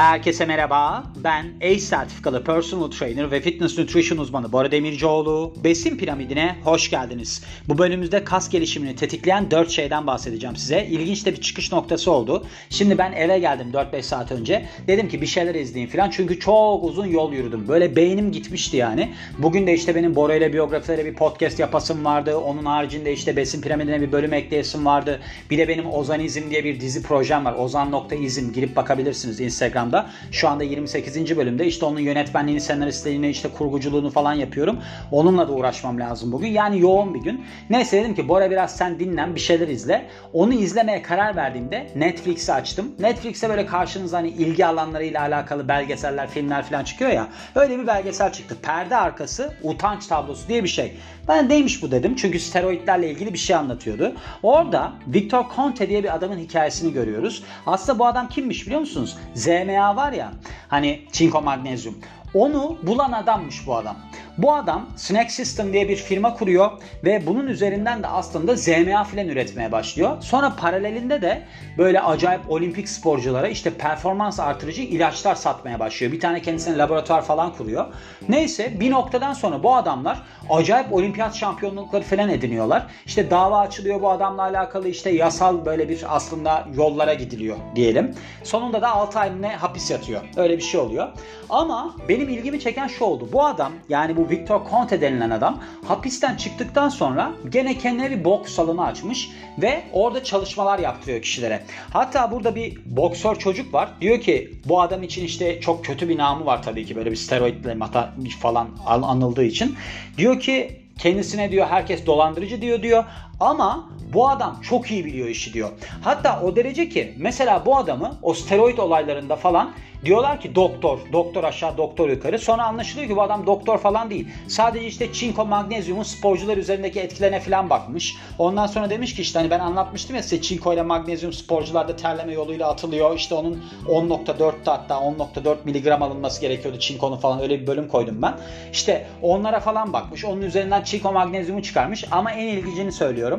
Herkese merhaba. Ben ACE sertifikalı personal trainer ve fitness nutrition uzmanı Bora Demircioğlu. Besin piramidine hoş geldiniz. Bu bölümümüzde kas gelişimini tetikleyen 4 şeyden bahsedeceğim size. İlginç de bir çıkış noktası oldu. Şimdi ben eve geldim 4-5 saat önce. Dedim ki bir şeyler izleyeyim falan. Çünkü çok uzun yol yürüdüm. Böyle beynim gitmişti yani. Bugün de işte benim Bora ile biyografilere bir podcast yapasım vardı. Onun haricinde işte besin piramidine bir bölüm ekleyesim vardı. Bir de benim Ozanizm diye bir dizi projem var. Ozan.izm girip bakabilirsiniz Instagram Instagram'da. Şu anda 28. bölümde işte onun yönetmenliğini, senaristliğini, işte kurguculuğunu falan yapıyorum. Onunla da uğraşmam lazım bugün. Yani yoğun bir gün. Neyse dedim ki Bora biraz sen dinlen bir şeyler izle. Onu izlemeye karar verdiğimde Netflix'i açtım. Netflix'te böyle karşınıza hani ilgi alanlarıyla alakalı belgeseller, filmler falan çıkıyor ya. Öyle bir belgesel çıktı. Perde arkası utanç tablosu diye bir şey. Ben neymiş bu dedim. Çünkü steroidlerle ilgili bir şey anlatıyordu. Orada Victor Conte diye bir adamın hikayesini görüyoruz. Aslında bu adam kimmiş biliyor musunuz? ZMA var ya hani çinko magnezyum. Onu bulan adammış bu adam. Bu adam Snack System diye bir firma kuruyor ve bunun üzerinden de aslında ZMA filan üretmeye başlıyor. Sonra paralelinde de böyle acayip olimpik sporculara işte performans artırıcı ilaçlar satmaya başlıyor. Bir tane kendisine laboratuvar falan kuruyor. Neyse bir noktadan sonra bu adamlar acayip olimpiyat şampiyonlukları falan ediniyorlar. İşte dava açılıyor bu adamla alakalı işte yasal böyle bir aslında yollara gidiliyor diyelim. Sonunda da 6 ay hapis yatıyor. Öyle bir şey oluyor. Ama benim ilgimi çeken şu oldu. Bu adam yani bu Victor Conte denilen adam hapisten çıktıktan sonra gene kendine bir boks salonu açmış ve orada çalışmalar yaptırıyor kişilere. Hatta burada bir boksör çocuk var. Diyor ki bu adam için işte çok kötü bir namı var tabii ki böyle bir steroidle mata falan anıldığı için. Diyor ki kendisine diyor herkes dolandırıcı diyor diyor ama bu adam çok iyi biliyor işi diyor. Hatta o derece ki mesela bu adamı o steroid olaylarında falan Diyorlar ki doktor, doktor aşağı, doktor yukarı. Sonra anlaşılıyor ki bu adam doktor falan değil. Sadece işte çinko, magnezyumun sporcular üzerindeki etkilerine falan bakmış. Ondan sonra demiş ki işte hani ben anlatmıştım ya size çinko ile magnezyum sporcularda terleme yoluyla atılıyor. İşte onun 10.4'te hatta 10.4 miligram alınması gerekiyordu çinkonun falan öyle bir bölüm koydum ben. İşte onlara falan bakmış. Onun üzerinden çinko magnezyumu çıkarmış. Ama en ilgicini söylüyorum.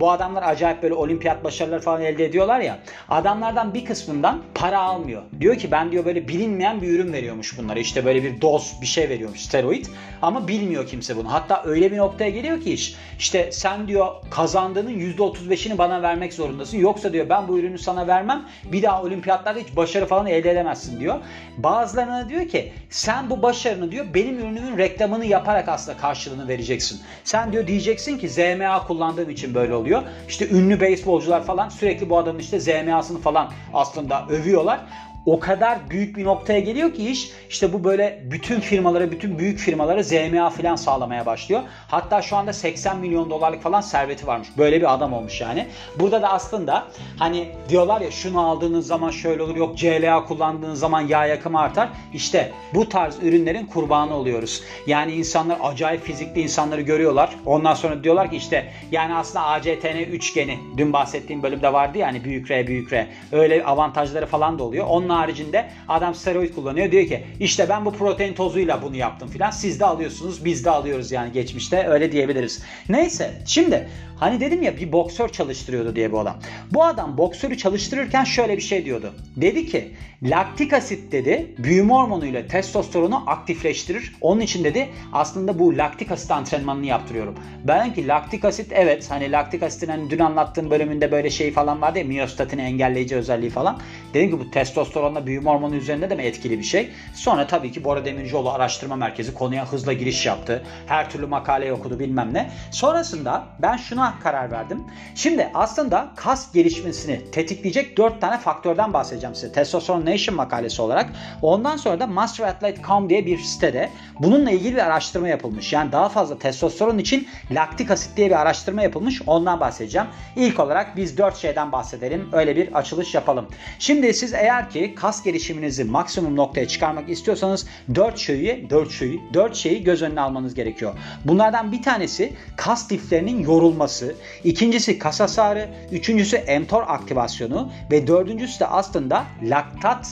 Bu adamlar acayip böyle olimpiyat başarıları falan elde ediyorlar ya. Adamlardan bir kısmından para almıyor. Diyor ki ben diyor böyle bilinmeyen bir ürün veriyormuş bunlara. İşte böyle bir doz bir şey veriyormuş steroid. Ama bilmiyor kimse bunu. Hatta öyle bir noktaya geliyor ki iş. İşte sen diyor kazandığının %35'ini bana vermek zorundasın. Yoksa diyor ben bu ürünü sana vermem. Bir daha olimpiyatlarda hiç başarı falan elde edemezsin diyor. Bazılarına diyor ki sen bu başarını diyor benim ürünümün reklamını yaparak aslında karşılığını vereceksin. Sen diyor diyeceksin ki ZMA kullandığım için böyle oluyor. İşte ünlü beyzbolcular falan sürekli bu adamın işte ZMA'sını falan aslında övüyorlar o kadar büyük bir noktaya geliyor ki iş işte bu böyle bütün firmalara, bütün büyük firmalara ZMA falan sağlamaya başlıyor. Hatta şu anda 80 milyon dolarlık falan serveti varmış. Böyle bir adam olmuş yani. Burada da aslında hani diyorlar ya şunu aldığınız zaman şöyle olur yok CLA kullandığınız zaman yağ yakımı artar. İşte bu tarz ürünlerin kurbanı oluyoruz. Yani insanlar acayip fizikli insanları görüyorlar. Ondan sonra diyorlar ki işte yani aslında ACTN üçgeni dün bahsettiğim bölümde vardı ya hani büyük R büyük R. Öyle avantajları falan da oluyor. Onun haricinde adam steroid kullanıyor. Diyor ki işte ben bu protein tozuyla bunu yaptım filan. Siz de alıyorsunuz biz de alıyoruz yani geçmişte öyle diyebiliriz. Neyse şimdi hani dedim ya bir boksör çalıştırıyordu diye bu adam. Bu adam boksörü çalıştırırken şöyle bir şey diyordu. Dedi ki laktik asit dedi büyüme hormonuyla testosteronu aktifleştirir. Onun için dedi aslında bu laktik asit antrenmanını yaptırıyorum. Ben ki laktik asit evet hani laktik asitin hani dün anlattığım bölümünde böyle şey falan vardı ya miyostatini engelleyici özelliği falan. Dedim ki bu testosteronla büyüme hormonu üzerinde de mi etkili bir şey? Sonra tabii ki Bora Demircioğlu Araştırma Merkezi konuya hızla giriş yaptı. Her türlü makale okudu bilmem ne. Sonrasında ben şuna karar verdim. Şimdi aslında kas gelişmesini tetikleyecek 4 tane faktörden bahsedeceğim size. Testosteron Nation makalesi olarak. Ondan sonra da masterathlete.com diye bir sitede bununla ilgili bir araştırma yapılmış. Yani daha fazla testosteron için laktik asit diye bir araştırma yapılmış. Ondan bahsedeceğim. İlk olarak biz 4 şeyden bahsedelim. Öyle bir açılış yapalım. Şimdi siz eğer ki kas gelişiminizi maksimum noktaya çıkarmak istiyorsanız 4 şeyi 4 şeyi 4 şeyi göz önüne almanız gerekiyor. Bunlardan bir tanesi kas liflerinin yorulması, ikincisi kas hasarı, üçüncüsü mTOR aktivasyonu ve dördüncüsü de aslında laktat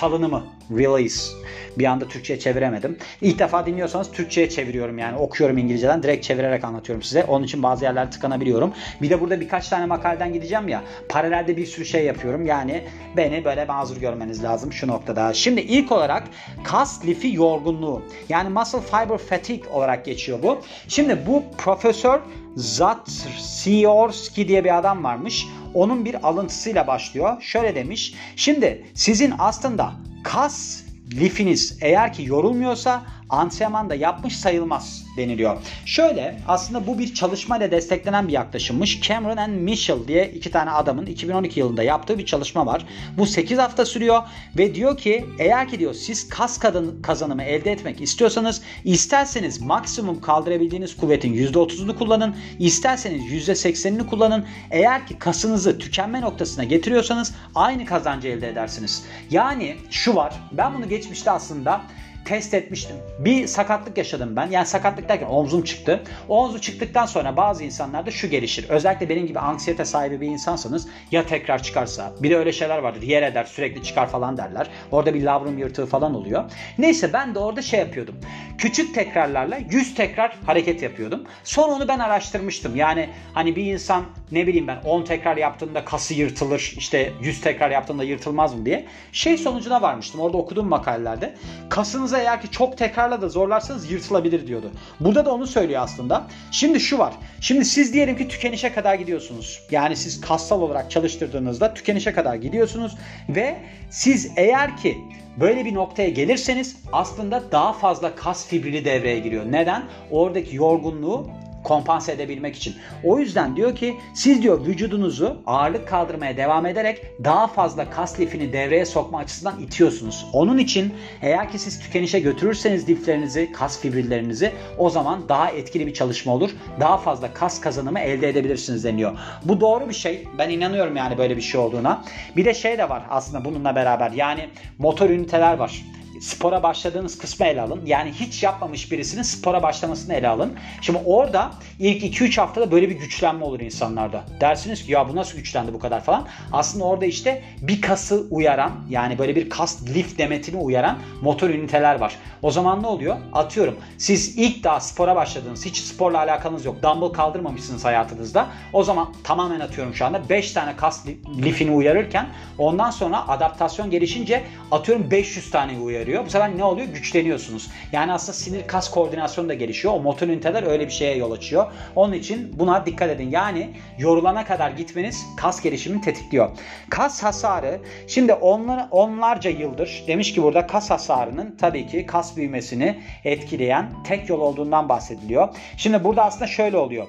salınımı. Release. Bir anda Türkçe'ye çeviremedim. İlk defa dinliyorsanız Türkçe'ye çeviriyorum yani. Okuyorum İngilizceden. Direkt çevirerek anlatıyorum size. Onun için bazı yerlerde tıkanabiliyorum. Bir de burada birkaç tane makaleden gideceğim ya. Paralelde bir sürü şey yapıyorum. Yani beni böyle mazur görmeniz lazım şu noktada. Şimdi ilk olarak kas lifi yorgunluğu. Yani muscle fiber fatigue olarak geçiyor bu. Şimdi bu profesör Zatsiorski diye bir adam varmış. Onun bir alıntısıyla başlıyor. Şöyle demiş. Şimdi sizin aslında kas lifiniz eğer ki yorulmuyorsa antrenmanda yapmış sayılmaz deniliyor. Şöyle aslında bu bir çalışmayla desteklenen bir yaklaşımmış. Cameron and Mitchell diye iki tane adamın 2012 yılında yaptığı bir çalışma var. Bu 8 hafta sürüyor ve diyor ki eğer ki diyor siz kas kazanımı elde etmek istiyorsanız isterseniz maksimum kaldırabildiğiniz kuvvetin %30'unu kullanın, isterseniz %80'ini kullanın. Eğer ki kasınızı tükenme noktasına getiriyorsanız aynı kazancı elde edersiniz. Yani şu var ben bunu geçmişte aslında test etmiştim. Bir sakatlık yaşadım ben. Yani sakatlık derken omzum çıktı. O omzu çıktıktan sonra bazı insanlarda şu gelişir. Özellikle benim gibi anksiyete sahibi bir insansanız ya tekrar çıkarsa. Bir de öyle şeyler vardır. Yer eder sürekli çıkar falan derler. Orada bir labrum yırtığı falan oluyor. Neyse ben de orada şey yapıyordum. Küçük tekrarlarla 100 tekrar hareket yapıyordum. Sonra onu ben araştırmıştım. Yani hani bir insan ne bileyim ben 10 tekrar yaptığında kası yırtılır. işte 100 tekrar yaptığında yırtılmaz mı diye. Şey sonucuna varmıştım. Orada okuduğum makalelerde. Kasınız Kasınızı eğer ki çok tekrarla da zorlarsanız yırtılabilir diyordu. Burada da onu söylüyor aslında. Şimdi şu var. Şimdi siz diyelim ki tükenişe kadar gidiyorsunuz. Yani siz kassal olarak çalıştırdığınızda tükenişe kadar gidiyorsunuz ve siz eğer ki Böyle bir noktaya gelirseniz aslında daha fazla kas fibrini devreye giriyor. Neden? Oradaki yorgunluğu kompanse edebilmek için. O yüzden diyor ki siz diyor vücudunuzu ağırlık kaldırmaya devam ederek daha fazla kas lifini devreye sokma açısından itiyorsunuz. Onun için eğer ki siz tükenişe götürürseniz liflerinizi, kas fibrillerinizi o zaman daha etkili bir çalışma olur. Daha fazla kas kazanımı elde edebilirsiniz deniyor. Bu doğru bir şey. Ben inanıyorum yani böyle bir şey olduğuna. Bir de şey de var aslında bununla beraber. Yani motor üniteler var spora başladığınız kısmı ele alın. Yani hiç yapmamış birisinin spora başlamasını ele alın. Şimdi orada ilk 2-3 haftada böyle bir güçlenme olur insanlarda. Dersiniz ki ya bu nasıl güçlendi bu kadar falan. Aslında orada işte bir kası uyaran yani böyle bir kas lift demetini uyaran motor üniteler var. O zaman ne oluyor? Atıyorum siz ilk daha spora başladınız. Hiç sporla alakanız yok. Dumbbell kaldırmamışsınız hayatınızda. O zaman tamamen atıyorum şu anda 5 tane kas lifini uyarırken ondan sonra adaptasyon gelişince atıyorum 500 tane uyarıyor veriyor. Bu sefer ne oluyor? Güçleniyorsunuz. Yani aslında sinir kas koordinasyonu da gelişiyor. O motor üniteler öyle bir şeye yol açıyor. Onun için buna dikkat edin. Yani yorulana kadar gitmeniz kas gelişimini tetikliyor. Kas hasarı şimdi onlar, onlarca yıldır demiş ki burada kas hasarının tabii ki kas büyümesini etkileyen tek yol olduğundan bahsediliyor. Şimdi burada aslında şöyle oluyor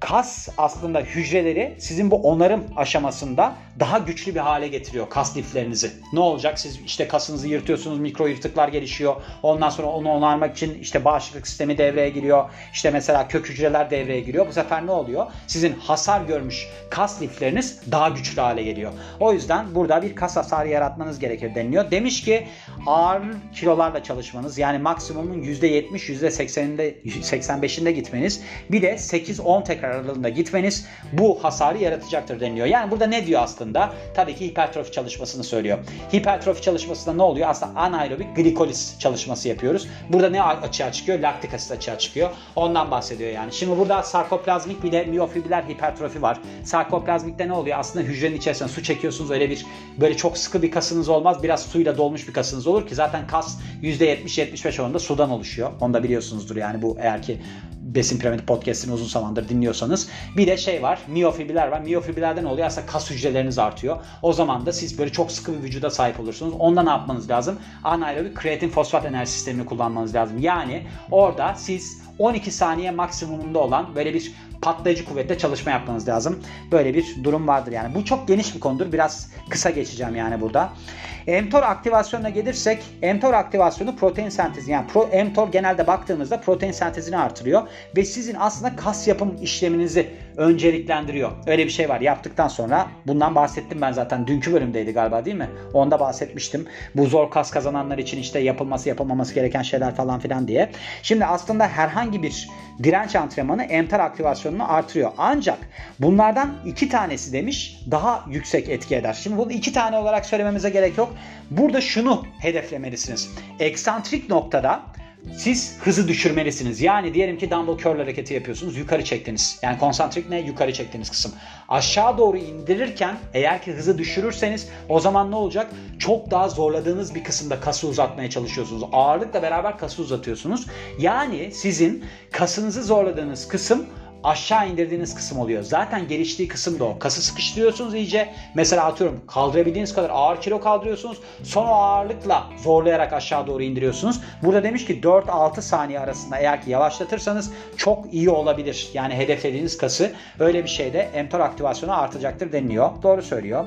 kas aslında hücreleri sizin bu onarım aşamasında daha güçlü bir hale getiriyor kas liflerinizi. Ne olacak? Siz işte kasınızı yırtıyorsunuz, mikro yırtıklar gelişiyor. Ondan sonra onu onarmak için işte bağışıklık sistemi devreye giriyor. İşte mesela kök hücreler devreye giriyor. Bu sefer ne oluyor? Sizin hasar görmüş kas lifleriniz daha güçlü hale geliyor. O yüzden burada bir kas hasarı yaratmanız gerekir deniliyor. Demiş ki ağır kilolarla çalışmanız yani maksimumun %70, %80'inde 85'inde gitmeniz bir de 8-10 tekrar aralığında gitmeniz bu hasarı yaratacaktır deniliyor. Yani burada ne diyor aslında? Tabii ki hipertrofi çalışmasını söylüyor. Hipertrofi çalışmasında ne oluyor? Aslında anaerobik glikoliz çalışması yapıyoruz. Burada ne açığa çıkıyor? Laktik asit açığa çıkıyor. Ondan bahsediyor yani. Şimdi burada sarkoplazmik bir de miyofibriller hipertrofi var. Sarkoplazmikte ne oluyor? Aslında hücrenin içerisine su çekiyorsunuz. Öyle bir böyle çok sıkı bir kasınız olmaz. Biraz suyla dolmuş bir kasınız olur ki zaten kas %70-75 oranında sudan oluşuyor. Onu da biliyorsunuzdur yani bu eğer ki Besin Piramidi Podcast'ini uzun zamandır dinliyorsanız. Bir de şey var. Miyofibriller var. Miyofibrillerde ne oluyor? Aslında kas hücreleriniz artıyor. O zaman da siz böyle çok sıkı bir vücuda sahip olursunuz. Onda ne yapmanız lazım? Anaerobik kreatin fosfat enerji sistemini kullanmanız lazım. Yani orada siz 12 saniye maksimumunda olan böyle bir patlayıcı kuvvetle çalışma yapmanız lazım. Böyle bir durum vardır yani. Bu çok geniş bir konudur. Biraz kısa geçeceğim yani burada. mTOR aktivasyonuna gelirsek mTOR aktivasyonu protein sentezi yani pro, mTOR genelde baktığımızda protein sentezini artırıyor ve sizin aslında kas yapım işleminizi önceliklendiriyor. Öyle bir şey var. Yaptıktan sonra bundan bahsettim ben zaten. Dünkü bölümdeydi galiba değil mi? Onda bahsetmiştim. Bu zor kas kazananlar için işte yapılması yapılmaması gereken şeyler falan filan diye. Şimdi aslında herhangi bir direnç antrenmanı mTOR aktivasyonunu artırıyor. Ancak bunlardan iki tanesi demiş daha yüksek etki eder. Şimdi bunu iki tane olarak söylememize gerek yok. Burada şunu hedeflemelisiniz. Eksantrik noktada siz hızı düşürmelisiniz. Yani diyelim ki dumbbell curl hareketi yapıyorsunuz. Yukarı çektiniz. Yani konsantrik ne? Yukarı çektiğiniz kısım. Aşağı doğru indirirken eğer ki hızı düşürürseniz o zaman ne olacak? Çok daha zorladığınız bir kısımda kası uzatmaya çalışıyorsunuz. Ağırlıkla beraber kası uzatıyorsunuz. Yani sizin kasınızı zorladığınız kısım aşağı indirdiğiniz kısım oluyor. Zaten geliştiği kısım da o. Kası sıkıştırıyorsunuz iyice. Mesela atıyorum kaldırabildiğiniz kadar ağır kilo kaldırıyorsunuz. Sonra ağırlıkla zorlayarak aşağı doğru indiriyorsunuz. Burada demiş ki 4-6 saniye arasında eğer ki yavaşlatırsanız çok iyi olabilir. Yani hedeflediğiniz kası öyle bir şeyde mTOR aktivasyonu artacaktır deniliyor. Doğru söylüyor.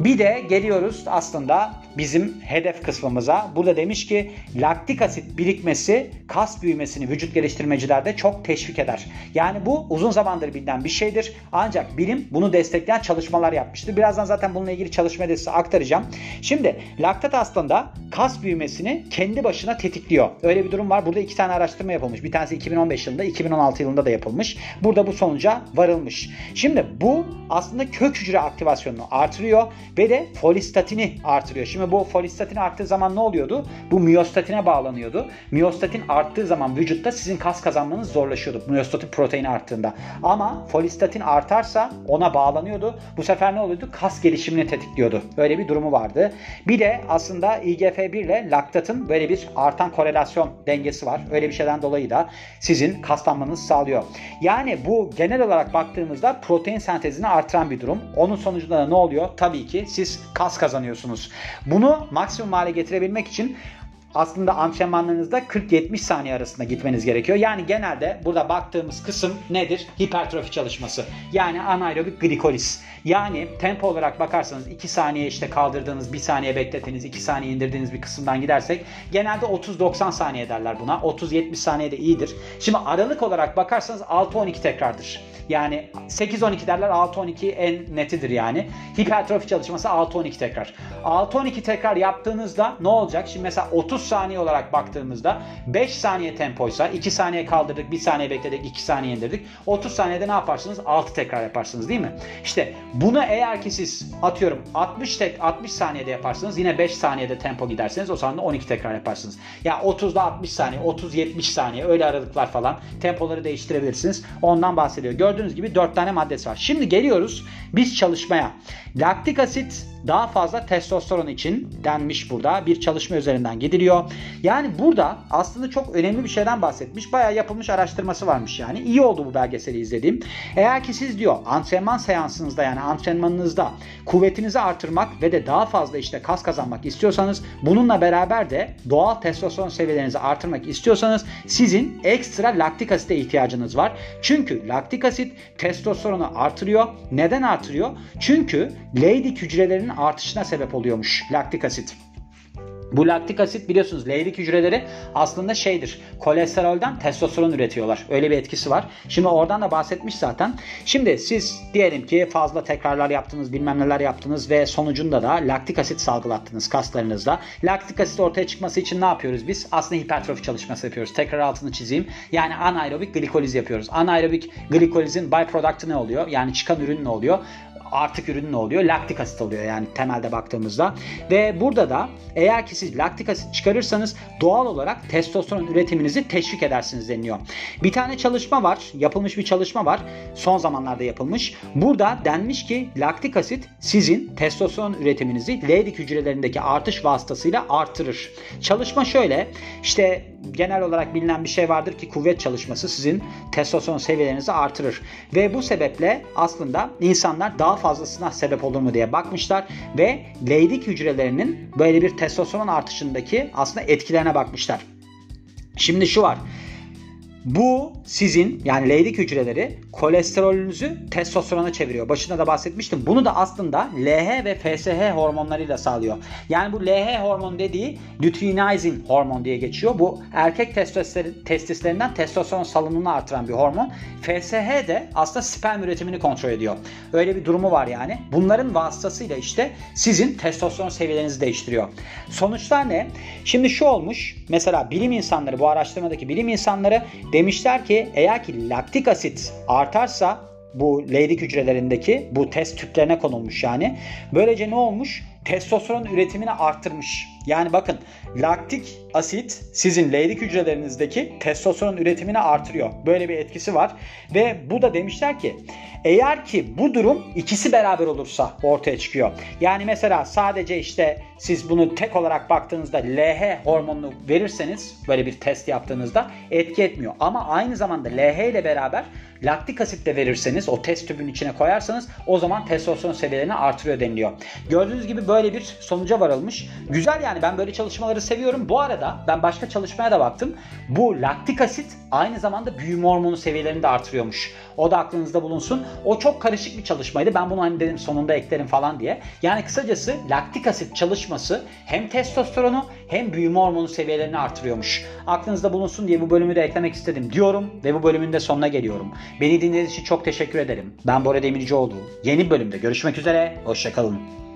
Bir de geliyoruz aslında bizim hedef kısmımıza. Burada demiş ki laktik asit birikmesi kas büyümesini vücut geliştirmecilerde çok teşvik eder. Yani bu uzun zamandır bilinen bir şeydir. Ancak bilim bunu destekleyen çalışmalar yapmıştır. Birazdan zaten bununla ilgili çalışma size aktaracağım. Şimdi laktat aslında kas büyümesini kendi başına tetikliyor. Öyle bir durum var. Burada iki tane araştırma yapılmış. Bir tanesi 2015 yılında, 2016 yılında da yapılmış. Burada bu sonuca varılmış. Şimdi bu aslında kök hücre aktivasyonunu artırıyor ve de folistatini artırıyor. Şimdi bu folistatin arttığı zaman ne oluyordu? Bu miyostatine bağlanıyordu. Miyostatin arttığı zaman vücutta sizin kas kazanmanız zorlaşıyordu. Miyostatin proteini arttığında. Ama folistatin artarsa ona bağlanıyordu. Bu sefer ne oluyordu? Kas gelişimini tetikliyordu. Böyle bir durumu vardı. Bir de aslında IGF-1 ile laktatın böyle bir artan korelasyon dengesi var. Öyle bir şeyden dolayı da sizin kaslanmanızı sağlıyor. Yani bu genel olarak baktığımızda protein sentezini artıran bir durum. Onun sonucunda da ne oluyor? Tabii ki siz kas kazanıyorsunuz. Bunu maksimum hale getirebilmek için aslında antrenmanlarınızda 40-70 saniye arasında gitmeniz gerekiyor. Yani genelde burada baktığımız kısım nedir? Hipertrofi çalışması. Yani anaerobik glikoliz. Yani tempo olarak bakarsanız 2 saniye işte kaldırdığınız, 1 saniye beklettiğiniz, 2 saniye indirdiğiniz bir kısımdan gidersek genelde 30-90 saniye derler buna. 30-70 saniye de iyidir. Şimdi aralık olarak bakarsanız 6-12 tekrardır. Yani 8-12 derler 6-12 en netidir yani. Hipertrofi çalışması 6-12 tekrar. 6-12 tekrar yaptığınızda ne olacak? Şimdi mesela 30 saniye olarak baktığımızda 5 saniye tempoysa 2 saniye kaldırdık, 1 saniye bekledik, 2 saniye indirdik. 30 saniyede ne yaparsınız? 6 tekrar yaparsınız değil mi? İşte bunu eğer ki siz atıyorum 60 tek 60 saniyede yaparsınız yine 5 saniyede tempo giderseniz o zaman da 12 tekrar yaparsınız. Ya yani 30'da 60 saniye, 30-70 saniye öyle aralıklar falan tempoları değiştirebilirsiniz. Ondan bahsediyor. Gördüğünüz gibi 4 tane maddesi var. Şimdi geliyoruz biz çalışmaya. Laktik asit daha fazla testosteron için denmiş burada. Bir çalışma üzerinden gidiliyor. Yani burada aslında çok önemli bir şeyden bahsetmiş. Bayağı yapılmış araştırması varmış yani. İyi oldu bu belgeseli izlediğim. Eğer ki siz diyor antrenman seansınızda yani antrenmanınızda kuvvetinizi artırmak ve de daha fazla işte kas kazanmak istiyorsanız bununla beraber de doğal testosteron seviyelerinizi artırmak istiyorsanız sizin ekstra laktik asite ihtiyacınız var. Çünkü laktik asit testosteronu artırıyor. Neden artırıyor? Çünkü Leydig hücrelerinin artışına sebep oluyormuş laktik asit. Bu laktik asit biliyorsunuz Leydig hücreleri aslında şeydir. Kolesterolden testosteron üretiyorlar. Öyle bir etkisi var. Şimdi oradan da bahsetmiş zaten. Şimdi siz diyelim ki fazla tekrarlar yaptınız, bilmem neler yaptınız ve sonucunda da laktik asit salgılattınız kaslarınızda. Laktik asit ortaya çıkması için ne yapıyoruz biz? Aslında hipertrofi çalışması yapıyoruz. Tekrar altını çizeyim. Yani anaerobik glikoliz yapıyoruz. Anaerobik glikolizin byproduct'ı ne oluyor? Yani çıkan ürün ne oluyor? Artık ürün ne oluyor? Laktik asit oluyor yani temelde baktığımızda. Ve burada da eğer ki siz laktik asit çıkarırsanız doğal olarak testosteron üretiminizi teşvik edersiniz deniliyor. Bir tane çalışma var. Yapılmış bir çalışma var. Son zamanlarda yapılmış. Burada denmiş ki laktik asit sizin testosteron üretiminizi Leydig hücrelerindeki artış vasıtasıyla artırır. Çalışma şöyle. İşte genel olarak bilinen bir şey vardır ki kuvvet çalışması sizin testosteron seviyelerinizi artırır. Ve bu sebeple aslında insanlar daha fazlasına sebep olur mu diye bakmışlar ve Leydig hücrelerinin böyle bir testosteron artışındaki aslında etkilerine bakmışlar. Şimdi şu var. Bu sizin yani leydik hücreleri kolesterolünüzü testosterona çeviriyor. Başında da bahsetmiştim. Bunu da aslında LH ve FSH hormonlarıyla sağlıyor. Yani bu LH hormon dediği luteinizing hormon diye geçiyor. Bu erkek testislerinden testosteron salınımını artıran bir hormon. FSH de aslında sperm üretimini kontrol ediyor. Öyle bir durumu var yani. Bunların vasıtasıyla işte sizin testosteron seviyelerinizi değiştiriyor. Sonuçlar ne? Şimdi şu olmuş. Mesela bilim insanları bu araştırmadaki bilim insanları demişler ki eğer ki laktik asit artarsa bu leydik hücrelerindeki bu test tüplerine konulmuş yani. Böylece ne olmuş? Testosteron üretimini arttırmış. Yani bakın laktik asit sizin leydik hücrelerinizdeki testosteron üretimini artırıyor. Böyle bir etkisi var. Ve bu da demişler ki eğer ki bu durum ikisi beraber olursa ortaya çıkıyor. Yani mesela sadece işte siz bunu tek olarak baktığınızda LH hormonunu verirseniz böyle bir test yaptığınızda etki etmiyor. Ama aynı zamanda LH ile beraber laktik asit de verirseniz o test tübün içine koyarsanız o zaman testosteron seviyelerini artırıyor deniliyor. Gördüğünüz gibi böyle bir sonuca varılmış. Güzel yani ben böyle çalışmaları seviyorum. Bu arada ben başka çalışmaya da baktım. Bu laktik asit aynı zamanda büyüme hormonu seviyelerini de artırıyormuş. O da aklınızda bulunsun. O çok karışık bir çalışmaydı. Ben bunu hani dedim sonunda eklerim falan diye. Yani kısacası laktik asit çalışması hem testosteronu hem büyüme hormonu seviyelerini artırıyormuş. Aklınızda bulunsun diye bu bölümü de eklemek istedim diyorum ve bu bölümün de sonuna geliyorum. Beni dinlediğiniz için çok teşekkür ederim. Ben Bora Demircioğlu. Yeni bölümde görüşmek üzere. Hoşçakalın.